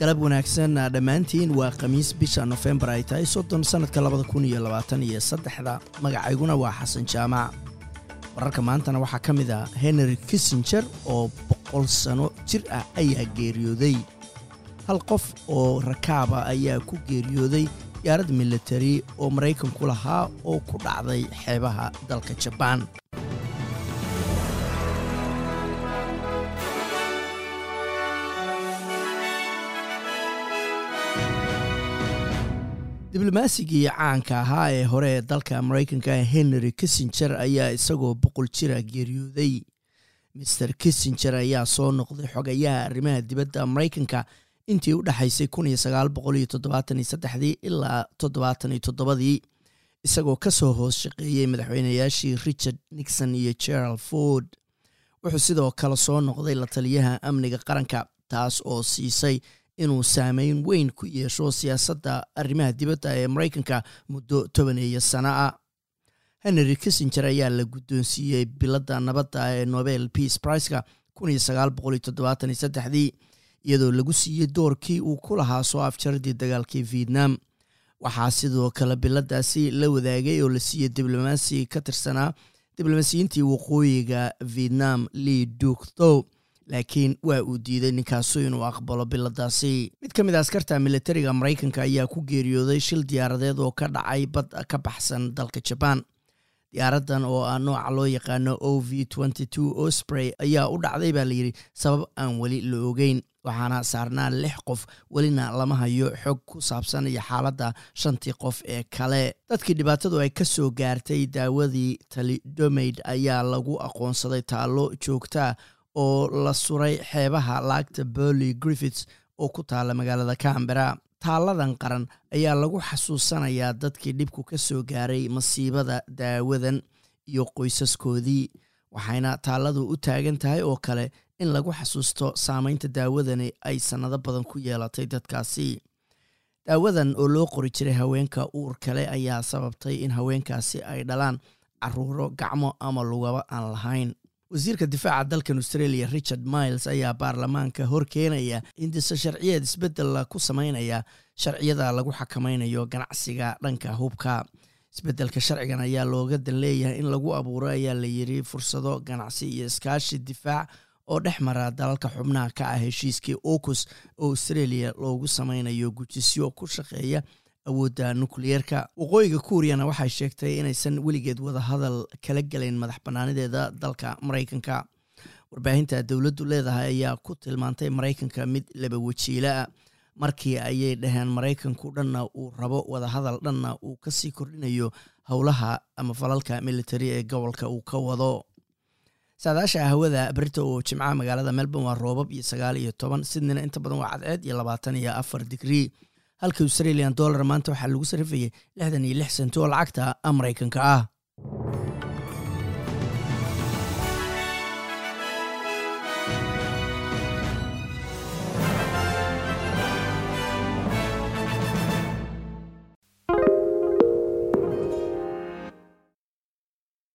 galab wanaagsan dhammaantiin waa khamiis bisha nofembar ay tahay soddon sannadka labada kun iyo labaatan iyo saddexda. Magacayguna waa xasan jaamac. Wararka maantana waxaa ka mid ah henry kissenger oo boqol sano jir ah ayaa geeriyooday. Hal qof oo rakaaba ayaa ku geeriyooday diyaarad militari oo maraykanku lahaa oo ku dhacday xeebaha dalka jabaan diblomasigii caanka ahaa ee hore ee dalka maraykanka henry kissenger ayaa isagoo boqol jira geeriyooday. Master kissenger ayaa soo noqday xogayaha arrimaha dibadda maraykanka intii u dhexaysay ilaa toddobaataniytoddobadii isagoo ka soo hoos shaqeeyey madaxweynayaashii richard nixon iyo gerald ford. Wuxuu sidoo kale soo noqday la taliyaha amniga qaranka taas oo siisay inuu saameyn weyn ku yeesho siyaasadda arrimaha dibadda ee maraykanka muddo tobaneeya sano ah. Henry kissenger ayaa la guddoonsiiyey biladda nabadda ee nobel peace priceka iyadoo lagu siiyey doorkii uu ku lahaa soo afjaradii dagaalkii vietnam. Waxaa sidoo kale biladaasi la wadaagay oo la siiyey diblomaasi ka tirsanaa diblomaasiyiintii waqooyiga vietnam lee duk thow laakiin waa uu diiday ninkaasu inuu aqbalo biladaasi. Mid ka mid a askarta militariga maraykanka ayaa ku geeriyooday shil diyaaradeed oo ka dhacay bad ka baxsan dalka jabaan diyaaradan oo ah nooca loo yaqaano o v osprey ayaa u dhacday baa layidhi sabab aan weli la ogeyn waxaana saarnaa lix qof welina lama hayo xog ku saabsan iyo xaaladda shantii qof ee kale. Dadkii dhibaatadu ay ka soo gaartay daawadii talidomaid ayaa lagu aqoonsaday taallo joogtaa oo la suray xeebaha laagta burley griffits oo ku taala magaalada cambera taalladan qaran ayaa lagu xasuusanayaa dadkii dhibku ka soo gaaray masiibada daawadan iyo qoysaskoodii waxayna taalladu u taagan tahay oo kale in lagu xasuusto saameynta daawadani ay sannado badan ku yeelatay dadkaasi. Daawadan oo loo qori jiray haweenka uur kale ayaa sababtay in haweenkaasi ay dhalaan caruuro gacmo ama lugaba aan lahayn wasiirka difaaca dalkan australia richard miles ayaa baarlamaanka hor keenaya hindise sharciyeed isbeddel ku sameynaya sharciyada lagu xakamaynayo ganacsiga dhanka hubka. Isbeddelka sharcigan ayaa looga dan leeyahay in lagu abuuro ayaa la yidhi fursado ganacsi iyo iskaashi difaac oo dhex mara dalalka xubnaha ka ah heshiiskii ocus oo australia loogu sameynayo gujisyo ku shaqeeya awoodda nukliyeerka waqooyiga kuuriyana waxay sheegtay inaysan weligeed wadahadal kala gelayn madax bannaanideeda dalka maraykanka. Warbaahinta dowladdu leedahay ayaa ku tilmaantay maraykanka mid laba wajiila ah. Markii ayay dhaheen maraykanku dhanna uu rabo wadahadal dhanna uu ka sii kordhinayo howlaha ama falalka militari ee gobolka uu ka wado. Saadaasha hawada berita oo jimcaha magaalada melbourne waa roobab iyo sagaal iyo toban sidnina inta badan waa cadceed iyo labaatan iyo afar digrii halka australian dollar maanta waxaa lagu sarrifayay lixdan iyo lix sent oo lacagta maraykanka ah